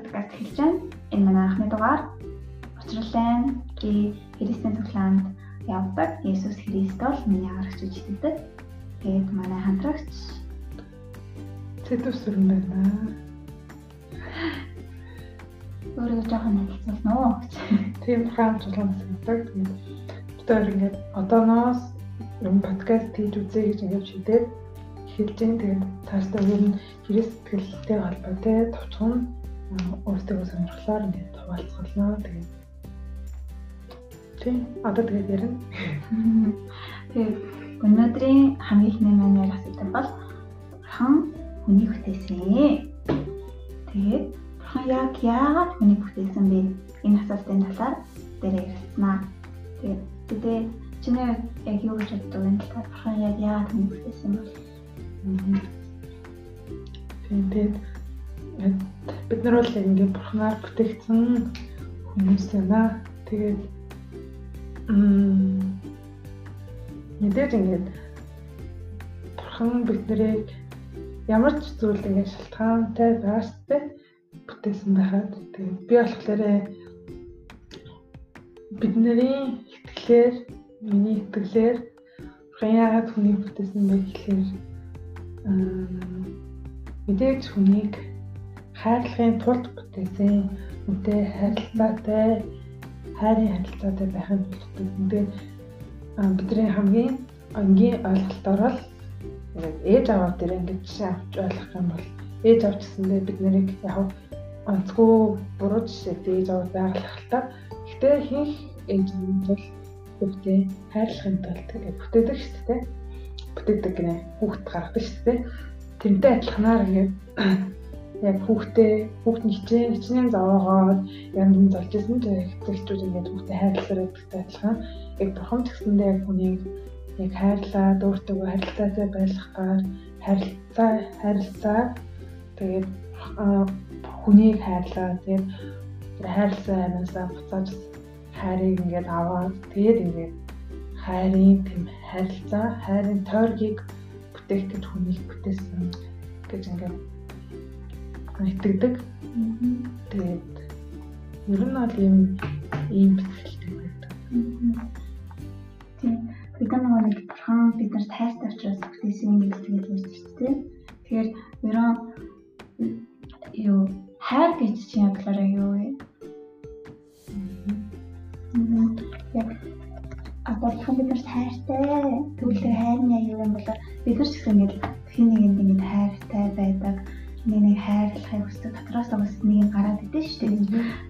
подкаст хэлж байна. Энэ манай анхны дугаар Учрлайн ги Христийн цуглаанд явдаг Есүс Христос миний аргач үжигддэг. Тэгээд манай хамтрагч Цэдүсрэн байна. Өөрөө жоохон хэлцүүлнэ үү? Тийм хаан цуглаан гэдэг. Тэгээд ингээд одооноос юм подкаст хийж үзье гэж ингээд шийдээд хэлж дээ. Тэгээд цаашдаа ер нь Христ сэтгэлтэй холбоотой товчхон өөртөө сонирхлоор ингээд хуваалцгалнаа. Тэгээд тийм одоо тэгээд ярина. Тэгээд өнөөдрийн хамгийн ихний маань ярих асуудал бол хан хүний бүтээсэн. Тэгээд хан яг яагаад хүний бүтээсэн бэ? Энэ асуултын талаар дээр ярилцсанаа. Тэгээд тэгээд чиний яг юу гэж боддог вэ? Хан яг яагаад хүний бүтээсэн бэ? Тэгээд бид нар бол ингээд бурхнаар бүтээгдсэн хүмүүс байна. Тэгээд мэдээж ингээд бурхан биднийг ямар ч зүйл ингээд шалтгаантай байстай бүтээсэн байхад тэгээд би болохоор бидний итгэлээр миний итгэлээр бурхан яагаад хүний бүтээсэн бэ гэхээр мэдээж хүнийг хайрлахын тулд бүтээсэн үнтэй харилцаатай хайрын харилцаатай байхын тулд бүтээсэн. бидний хамгийн ангийн ойлголтоор л ээж аваад дээр ингэж жишээ авч ойлгох юм бол ээж авч гэсэндээ бид нарыг яг онцгүй буруу жишээ ээж аваад байгалах л та. Гэхдээ хийх ээж нь бол хүүхдээ хайрлахын тулд гэж бүтээдэг шүү дээ бүтээдэг гинэ хүүхд гаргадаг шүү дээ. Тэрнтэй адилханаар ингээд яг хүүхдээ хүүхд ничээ хичнээн зовоогоод янз бүрийн золжсэн ч хэцэгчүүд ингээд хүүхдээ хайрлахаар гэдэгтэй адилхан. Яг бурхан тэгсэндээ яг хүнийг яг хайрлаад өөртөө харилцаатай байлгахаар харилцаа харилцаа. Тэгээд хүнийг хайрлаа тэгээд хайрлсан амиасаа буцааж хайрыг ингээд аваад тэгээд ингээд хайрын тэм харилцаа, хайрын тойргийг бүтээх гэж хүнийг бүтээсэн гэж ингээд итгэдэг. Тэгээд ер нь бол ийм ийм бэлтгэлтэй байдаг. Тийм. Бид нэг бурхан бид нар тайртай учраас бүтээсэн гэж тэгээд ярьж шүү дээ. Тэгэхээр ер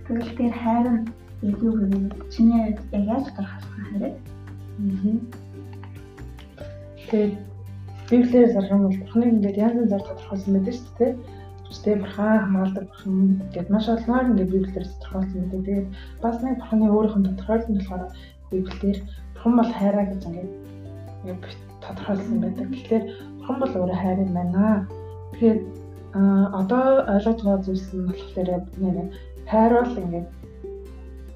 Тэгвэл тэр хайр нь юу вэ? Чиний яг яаж тодорхойлох хэрэг? Аа. Тэгээд Библиэр зарах юм бол Бурхныг ингээд янз янзаар тодорхойлсон байдаг шүү дээ. Тэгтээ бурхан хамгаалдаг бурхан гэдээ маш олноор ингээд Библиэр тодорхойлсон байдаг. Тэгээд бас нэг бурханы өөрийнх нь тодорхойлсон болохоор Библиэр Бурхан бол хайраа гэж ингээд тодорхойлсон байдаг. Тэгэхээр бурхан бол өөрөө хайр юм байна. Тэгэхээр одоо ойлгож байгаа зүйлс нь болохоор нэр хайр бол ингээд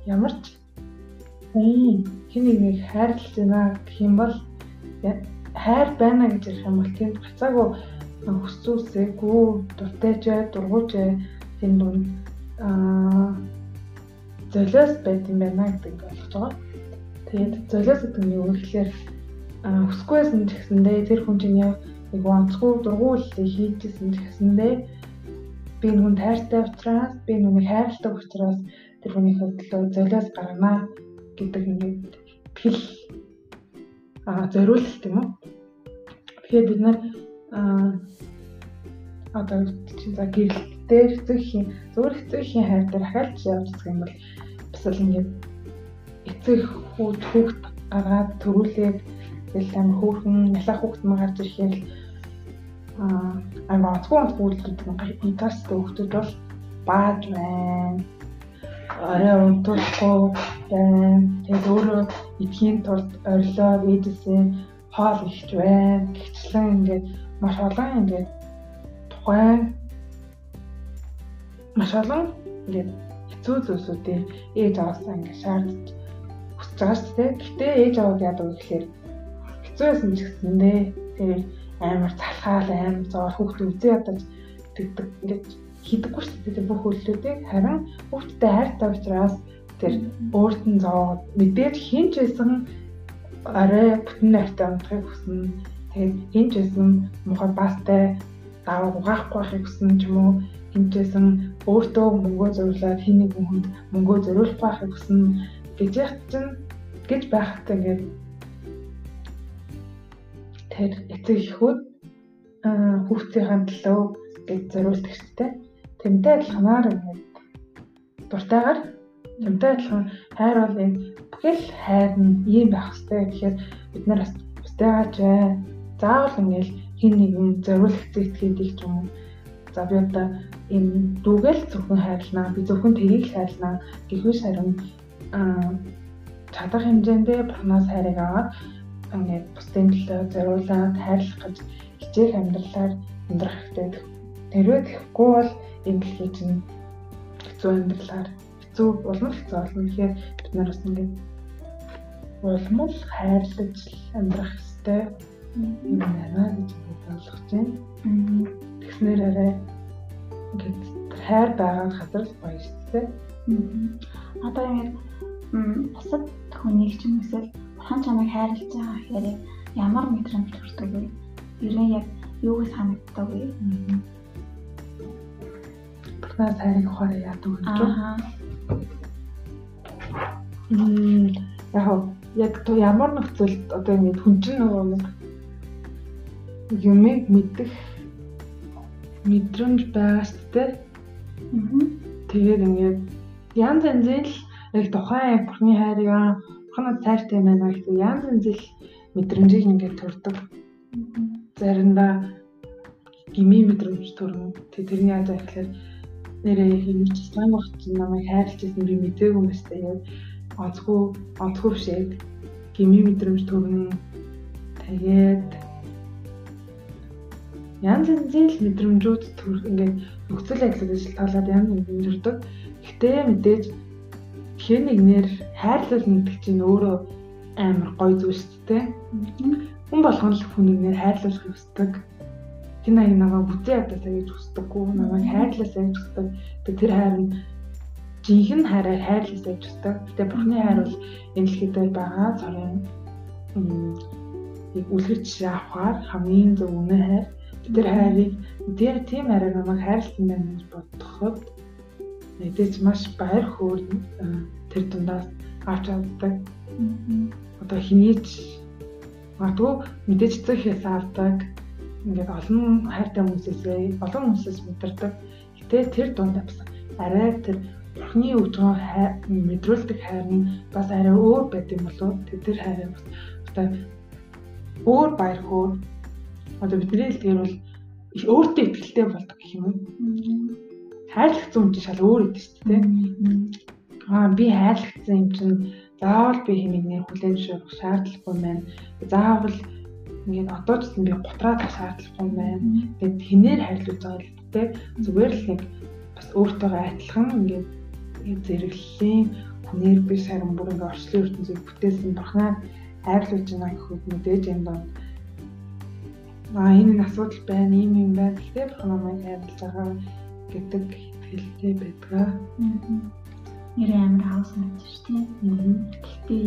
ямар ч хин нэг хайрлаж байна гэх юм бол хайр байна гэж ярих юм бол тэнд буцаагүй хүсцүүлсээгүү дуртайж бай, дургуйж бай тэнд дунд аа золиос байт юм байна гэдэг ойлгож байгаа. Тэгээд золиос гэдэг нь юу гэхээр хүсэхгүйсэн ч гэсэндээ тэр хүн чинь яг нэг онцгүй дургууллыг хийжсэн ч гэсэндээ би нүн тайртай учраас би нүнийг хайрладаг учраас тэр хүний хөдлөө золиос гаргана гэдэг ингээд хэл аа зориулалт юм уу. Тэгэхээр бид нар аа одоо чинь за гэрэл дээр эцэгхийн зөвхөн эцэгхийн хайр дээр ахаалж явж байгаа юм бол бас л ингээд эцэг хүүт хүүхд гаргаад төрүүлээд тэгэл амар хөөрхөн ялаа хүүхд маа гарч ирэхээр аа амар онцгой онцгой үйлдэлүүд интерсттэй хүүхдүүд бол бааж байна. Арай унтуулахгүй байна. Тэгээд өөрөө эдхийн тулд орилоо ээдээсээ хоол ихж байна. Гэвчлэн ингээд маш олон ингээд тухайн маш олон ингээд хэцүү зүйлсүүдийг ээж аваасаа ингээд шаардж хүсэж байгаа шүү дээ. Гэтэ ээж аваад яадаг вэ гэхээр хэцүү байсан ч гэсэндээ тэгээд амар залхаал амар зоор хүүхдээ үзээ ядаж тэгдэг ингээд хийдэггүй шүү дээ. Бүх үйлдэлүүдийг харин хүүхдтэй хайртай учраас тэр өөрт нь зовоод мэдээж хин ч байсан арай бүтэн найртай унтахыг хүснэ. Тэгээд хин ч байсан мухад бастай даваа угаахгүй байхыг хүснэ ч юм уу. Хинчээсэн өөртөө мөнгөө зориулаад хин нэгэн хүнд мөнгөө зориулах байхыг хүснэ. Гэж яхад чинь гэж байхад ингээд тэр эцэг ихүүд хүүхдийн төлөө гэж зориулдаг дээ. Тэмтэй адилханаар ингээд дуртайгаар тэмтэй адилхан хайр бол энэ бүхэл хайр нь ийм байх хэрэгтэй гэхээр бид нар бас бусдаач заавал ингээд хин нэгэн зориулах зэтгэдэг ч юм. За би одоо энэ дүүгээл зөвхөн хайрлнаа, би зөвхөн тэрийг хайрлнаа гэхээс харин чадах хэмжээндээ бурхнаас хайрыг аваад ингээд бусдын төлөө зориулаад хайрлах гэж хичээх амьдралаар амьдрах хэрэгтэй. Тэрвээ тэгэхгүй бол энэ дэлхий чинь хэцүү амьдралаар хэцүү улам хэцүү болно. Тэгэхээр бид нар бас ингээд улмал хайрлаж амьдрах хэрэгтэй юм байна гэж ойлгож байна. Тэгснээр арай ингээд хайр байгаа газар л гоё шүү дээ. Одоо ингээд бусад хүнийг ч юм эсвэл хан чамайг хайрлаж байгаа гэхээр ямар мэдрэмж төрдөг вэ? Ер нь яг юу гэж санагддаг вэ? Бурхнаас хайрыг ухаараа яадаг вэ? Аа. Мм яг яг то ямар нөхцөлд одоо ингэ хүн чинь нөгөө нэг юмыг мэдэх мэдрэмж байгаа шүү дээ. Тэгээд ингээд янз янзын л яг тухайн бурхны хайрыг бурхнаас тайртай байна гэдэг янз янз л мэдрэмжийг ингээд төрдөг. Заримдаа гими мэдрэмж төрнө. Тэг тэрний яаж гэхээр нэрээ хэмж сайн багт намайг хайрлаж байсан би мэдээгүй юм байна яг онцгүй онцгүй бишээд гими мэдрэмж төрнө. Тэгээд янз янзын л мэдрэмжүүд төр ингээд нөхцөл байдлыг ажилтгаалаад янз янз төрдөг. Гэхдээ мэдээж хэр нэгнэр хайрлал нэгдэг чинь өөрөө амар гоё зүйл шүү дээ. Хүн болгон л хүнийг нэр хайрлуулах хүсдэг. Тэр нэг намайг бүтээ ядасаа гэж хүсдэггүй. Намайг хайрлаасаа гэж хүсдэг. Тэр хайр нь жинхэнэ хайраар хайрлаасаа гэж хүсдэг. Гэтэ бурхны хайр бол энэ дэлхийд байгаа цорын яг үлгэрч авахаар хамгийн зөв үнэ хайр тэр хайрыг тэр тийм хайраар намайг хайрлсан байна гэж бодоход мэдээж маш баяр хөөр тэр дундаас авч чаддаг. Одоо хинээч магадгүй мэдээж хийс авдаг. Ингээд олон хайртай хүмүүсээс олон хүмүүсээс мэдэрдэг. Гэтэ тэр дунд бас арай тэр бурхны байгаа мэдрүүлдэг хайр нь бас арай өөр байт юм болов. Тэр хайраа бас одоо өөр баяр хөөр одоо бидний хэлдгээр бол өөртөө ихтэй болдог гэх юм уу. Хайрлагцсан юм чинь шал өөр идэв шүү дээ. Аа би хайрлагцсан юм чинь заавал би хэмээгнэр хүлээн зөвшөөрөх шаардлагагүй байна. Заавал ингээд одоо ч би гутраад шаардлагагүй байна. Тэгээд хинээр хайрлуулж байгаа л дээ. Зүгээр л нэг бас өөртөөгөө адилхан ингээд зэрэглэлийн хүнээр би саран бүр ингээд орчлын ертөнцийг бүтээсэн бурхнаа хайрлуулж байгаа гэхэд мэдээж энэ донд аа энэ асуудал байна, ийм юм байна. Гэхдээ бурхан намайг хайрлаж байгаа гэдэг хэлтэй байдгаа. Нэр амар хаус мэдэж шүү дээ. Гэхдээ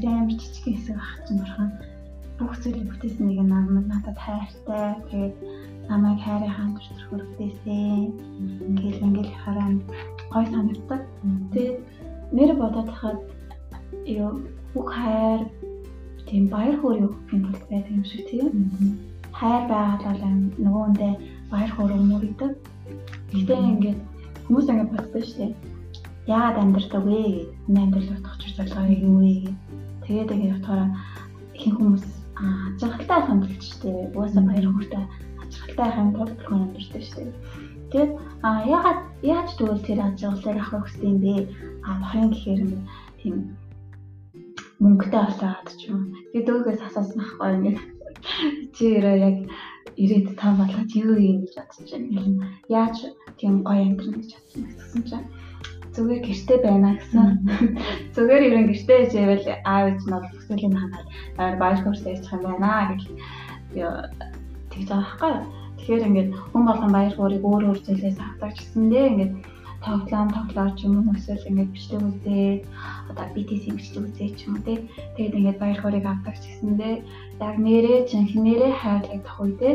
9 амар жижиг хэсэг ах чинь бурхан бүх зүйлийг бүтээсэн нэг намайг надад хайртай. Тэгээд намайг хайрын хаан төртөрхөр бүтээсэн. Ингээл ингээл хараа гой санагддаг. Тэгээд нэр бодоод хахад ёо бүх хайр тийм баяр хөөр өгөх юм бол байдаг юм шиг тийм хайр байгаад бол нөгөөндөө баяр хөөр өмөрдөг. Гэтэ ингээд хүмүүс ингээд боддог шүү дээ. Яагаад амьдрдаг вэ гэж. Энэ амьдрал утгач зорилгоо юу вэ гэж. Тэгээд ингээд утгаараа ихэнх хүмүүс ажиглалтай хандлагч шүү дээ. Угаасаа баяр хөөртэй ажиглалтай хандлагч хүн амьдрдаг шүү дээ. Тэгээд яагаад яаж тэгвэл тэр ажиглалыг авах хэрэгтэй юм бэ? А бахын гэхээр тийм мөнгөтэй болоод ч юм. Тэгээд дөөгөөс асуусан байхгүй ингээд чи өөрөө яг ирээд та болгож юу юм гэж бодож байна. Яаж тийм гоё амьдрах гэж бодсон гэсэн чинь зүгээр гэрте байна гэсэн. Зүгээр ирэн гэрте ижээвэл аав ээж нь бол хүсэлийн ханаад баяр хөөртэй ээж юм байна гэж тэгж байгаа байхгүй. Тэгэхээр ингээд хүн болгон баяр хуурийг өөр өөр зүйлээс авдаг гэсэндээ ингээд тоглоом тоглоо ч юм уу эсвэл ингээд бичлэг үзээд одоо BTC бичлэг үзээ ч юм уу тий. Тэгээд ингээд баяр хуурийг авдаг гэсэндээ яг нэрээ жинхнэрээ хайрлагдах үедээ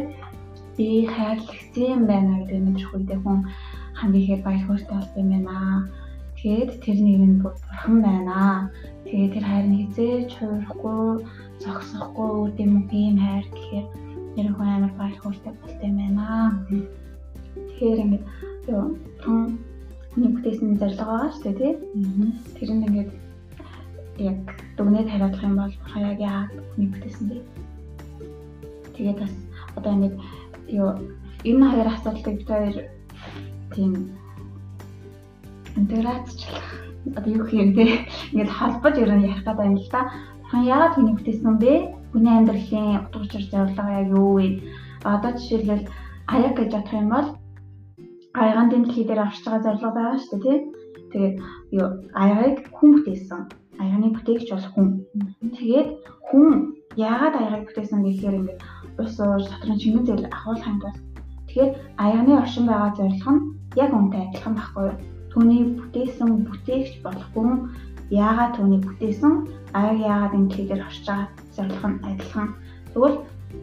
би хайрлагдсан байна гэдэг мэдрэх үедээ хүн ихээр баяр хууртай болсон юм байна. Тэгээд тэр нэг нь бурхан байна. Тэгээд тэр хайр нь хизээч хуурахгүй, зогсохгүй үр юм ийм хайр гэхээр нэр хүн амар баяр хууртай болтой юм байна. Тэгэхээр ингээд юу хүний бүтээсэн зорилго байгаа шүү дээ тий. Тэр нь ингээд яг дүгнээд хариулах юм бол хаяаг яа хүний бүтээсэн дээ. Тэгээд бас одоо ингээд юу энэ хоёр асуудлыг бид хоёр тийм интеграцчлах одоо юу юм те ингээд холбож ерөн ярих гэдэг юм л та. Хан яагаад хүний бүтээсэн бэ? Хүний амьдралын утга учир зорилго яг юу вэ? Одоо жишээлбэл аяг гэж бодох юм бол аягаан дэлхий дээр орж байгаа зорилго байгаа шүү дээ тий. Тэгээд юу аягийг хүн бүтээсэн. Аяаны бүтээгч бол хүн. Тэгээд хүн яагаад аягийг бүтээсэн гэхээр ингээд ус уур дотрын чингэн зээл ахуул ханд бол тэгэхээр аяаны оршин байгаа зорилго нь яг үнтэй адилхан байхгүй юу? Түүний бүтээсэн бүтээгч болох хүн яагаад түүнийг бүтээсэн аяг яагаад энэ дэлхий дээр орж байгаа зорилго нь адилхан. Тэгвэл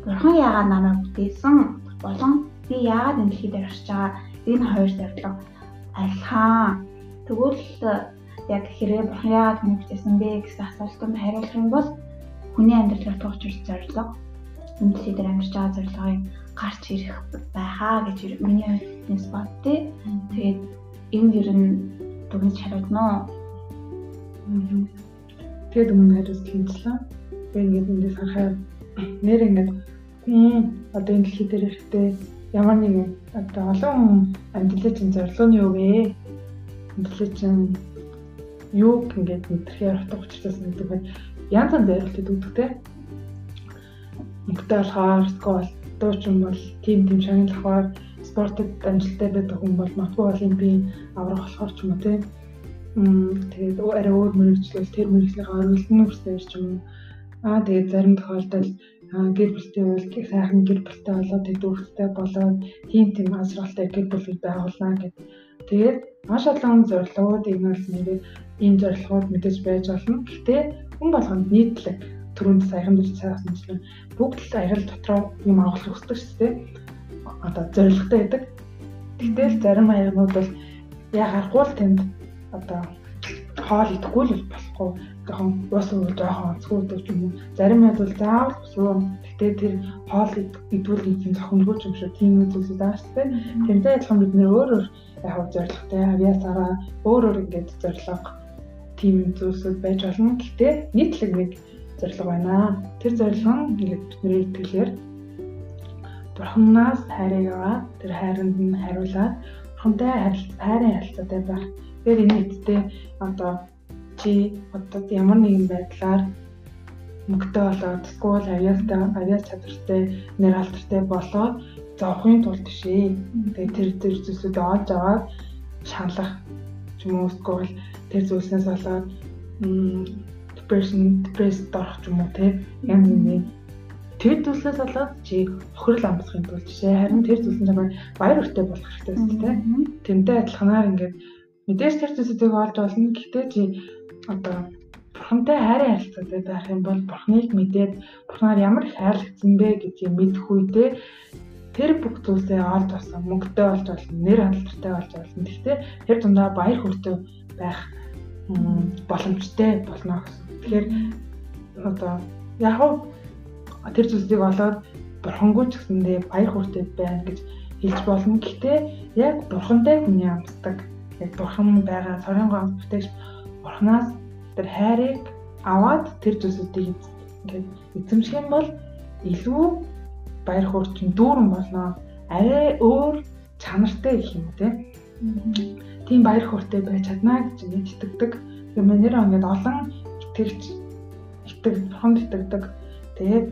бурхан яагаад намайг бүтээсэн болон би яагаад энэ дэлхий дээр орж байгаа энэ хоёр зорилго адилхан. Тэгвэл яг хэрэг бурхан яагаад хүн бүтээсэн бэ гэсэн асуултанд хариулах юм бол хүний амьдралаар туучрч зорилго үндэслэл дээр амьдарч байгаа зорилгыг гарч ирэх байхаа гэж миний хувьд бод тий. Тэгээд энэ ер нь дүгнэж хариулна уу? Тэгээд өмнө хариулт хэмжлээ. Тэгээд ингээд эндээс харахаар нэр ингээд одоо энэ дэлхий дээр ихтэй ямар нэгэн одоо олон амьдралын чинь зорилго нь юу вэ? Амьдралын чинь юу ингээд мэдрэхээр утга учиртайсан гэдэг бай янз янз зорилтууд өгдөг те. Мөнгөтэй болохоор скол дуучин бол тим тим шагналахаар спортод амжилттай байдаг хүн бол матгүй олимпийн аврах болохоор ч юм уу те. Тэгээд арай өөр мөрөгчлөл тэр мөрөгслийнхээ оруулалтын үрсээр ч юм уу. Аа тэгээд зарим тохиолдолд гэр бүлтэй бол сайхан гэр бүлтэй болоод дүүрэлтэй болоод тийм тийм асралтай гэр бүлүүд байгуулна гэд. Тэгээд маш олон зорилгоуд энэ бол нэрээ ийм зорилгоуд мэдээж байж болно. Гэхдээ хүн болгонд нийтлэг түрүүнд саяхан дэж цаасан чинь бүгд л аярал дотроо юм авах хүсдэг шүү дээ. Одоо зорилготой байдаг. Тэгтэл зарим аягнууд бол яг харахгүй л тэнд одоо хоол идэхгүй л болохгүй жоохон ус уу жоохон онцгой гэдэг юм. Зарим байд бол заавал суу. Гэтэ тэр хоол идвэл ийм зохимжгүй юм шиг тийм байгаа шүү дээ. Тэрнтэй адилхан бид нөр өөр өөр яг зорилготой авиасаараа өөр өөр ингээд зорилго тийм зүйлсүүд байж болно. Гэтэ нийтлэг нэг зорилго байна. Тэр зорилго нь ингээд бидний итгэлээр Бурханаас хайрыг аваад тэр хайранд нь хариулаад Бурхантай харилцаа хайрын харилцаатай байх. Тэгэхээр энэ эдтэй одоо чи одоо ямар нэгэн байдлаар мөнгөтэй болоод скул авиастай авиас чадвартай нэр алдартай болоод зовхын тулд тишээ. Тэгээ тэр тэр зүйлсүүд олж аваад шаналах ч юм уу скул тэр зүйлснээс болоод depression depressed орох ч юм уу те ямар нэг тэр зүйлсээс болоод чи хохирол амсахын тулд жишээ харин тэр зүйлсэн чамайг баяр хүртэй болох хэрэгтэй шүү дээ. Тэмтэй адилханаар ингээд мэдээж тэр зүйлсүүдийг олж болно. Гэхдээ чи одоо бурхантай хайрын харилцаатай байх юм бол бурхныг мэдээд бурхнаар ямар их хайрлагдсан бэ гэдгийг мэдэх үедээ тэр бүх зүйлсээ олж авсан мөнгөтэй болж болно нэр хандлагатай болж болно гэхдээ тэр дундаа баяр хүртэй байх боломжтой болно гэсэн. Тэгэхээр одоо яг тэр зүйлсийг олоод бурхангүй ч гэсэндээ баяр хүртэй байна гэж хэлж болно. Гэхдээ яг бурхантай хүний амсдаг яг бурхан байгаа цорын гоо бүтээгч бурхнаас тэр хайрыг аваад тэр зүйлсүүдийг ингээд эзэмших юм бол илүү баяр хөөрчин дүүрэн болно. Арай өөр чанартай гэх юм те. Тийм баяр хөөртэй байж чадна гэж ингээд итгэдэг. Тэгээ манер ингээд олон итгэгч итгэг бурханд итгэдэг. Тэгээд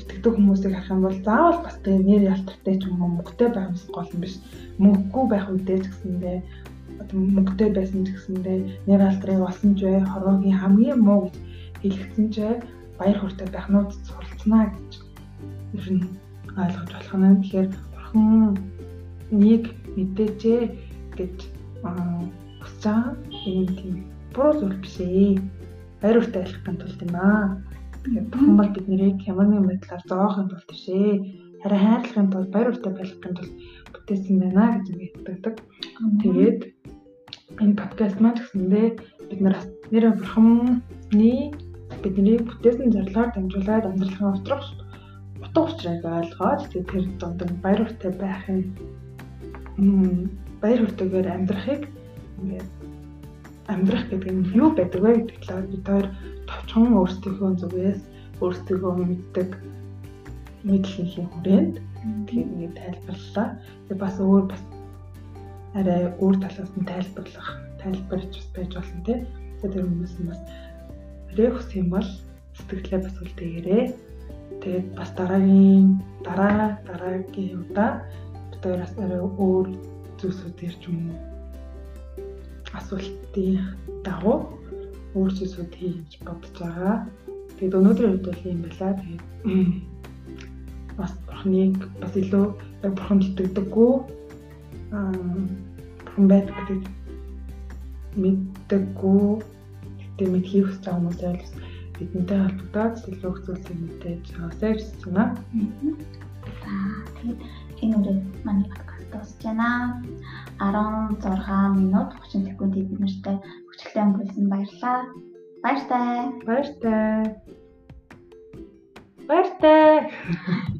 итгэдэг хүмүүсийг харах юм бол заавал бас тэгээ нэр ялтартай ч юм уу мөнгөтэй байх юм гол юм биш. Мөнгөгүй байх үедээ ч гэсэндээ мөнгөтэй байсан ч гэсэндээ нэр алдрыг олсон ч бай, хорвогийн хамгийн муу гэж хэлэгдсэн ч баяр хүртэй байхнууд суралцнаа гэж ер нь ойлгож болох нь. Тэгэхээр бурхан нэг мэдээжээ гэж хүсэж байгаа. Энэ тийм буруу зүйл биш ээ. Баяр хүртэл айлхахын тулд юм аа. Тэгээд бурхан бол бид нэрийг ямар нэгэн байдлаар зоохын тулд биш ээ. Харин хайрлахын тулд баяр хүртэл байлгахын тулд бүтээсэн байна гэж мэддэг. Тэгээд энэ подкаст маань гэсэндээ бид нар нэр бурханы бидний бүтээсэн зарлаар дамжуулаад амьдралын утрах утга учирыг ойлгоод тэр дунд баяр хүртэл байхын баяр хүртэйгээр амьдрахыг ингээд амьдрах гэдэг нь юу байдаг вэ гэдэг талаар бид хоёр товчхон өөрсдийнхөө зүгээс өөрсдөө мэддэг мэдлэгийн хүрээнд тэгээд ингээд тайлбарлалаа. Тэгээд бас өөр бас арай өөр талаас нь тайлбарлах, тайлбарч бас байж болно тий. Тэгээд тэр хүмүүс нь бас рефс юм бол сэтгэлээ бас үлдээгээрээ. Тэгээд бас дараагийн дараа дараагийн удаа хоёроос арай өөр зүйлсүүд ирж юм асуултын дагуу өөр зүйлсүүд хийж бодож байгаа. Тэгээд өнөөдрийн хувьд бол юм байна. Тэгээд бас бурхныг бас илүү бурхан итгэдэггүй аа бурхан байдаг гэдэг мэддэггүй гэдэг мэд хийх гэж байгаа хүмүүс байл бидэнтэй холбогдоод илүү зүйлсийг мэдээж аваасаа гэж байна. За тэгээд энэ үрээ манай подкаст дуусж байна. 16 минут 30 секундыг бид нартай хүчлээ өнгөрүүлсэн баярлалаа. Баяртай. Баяртай. Баяртай.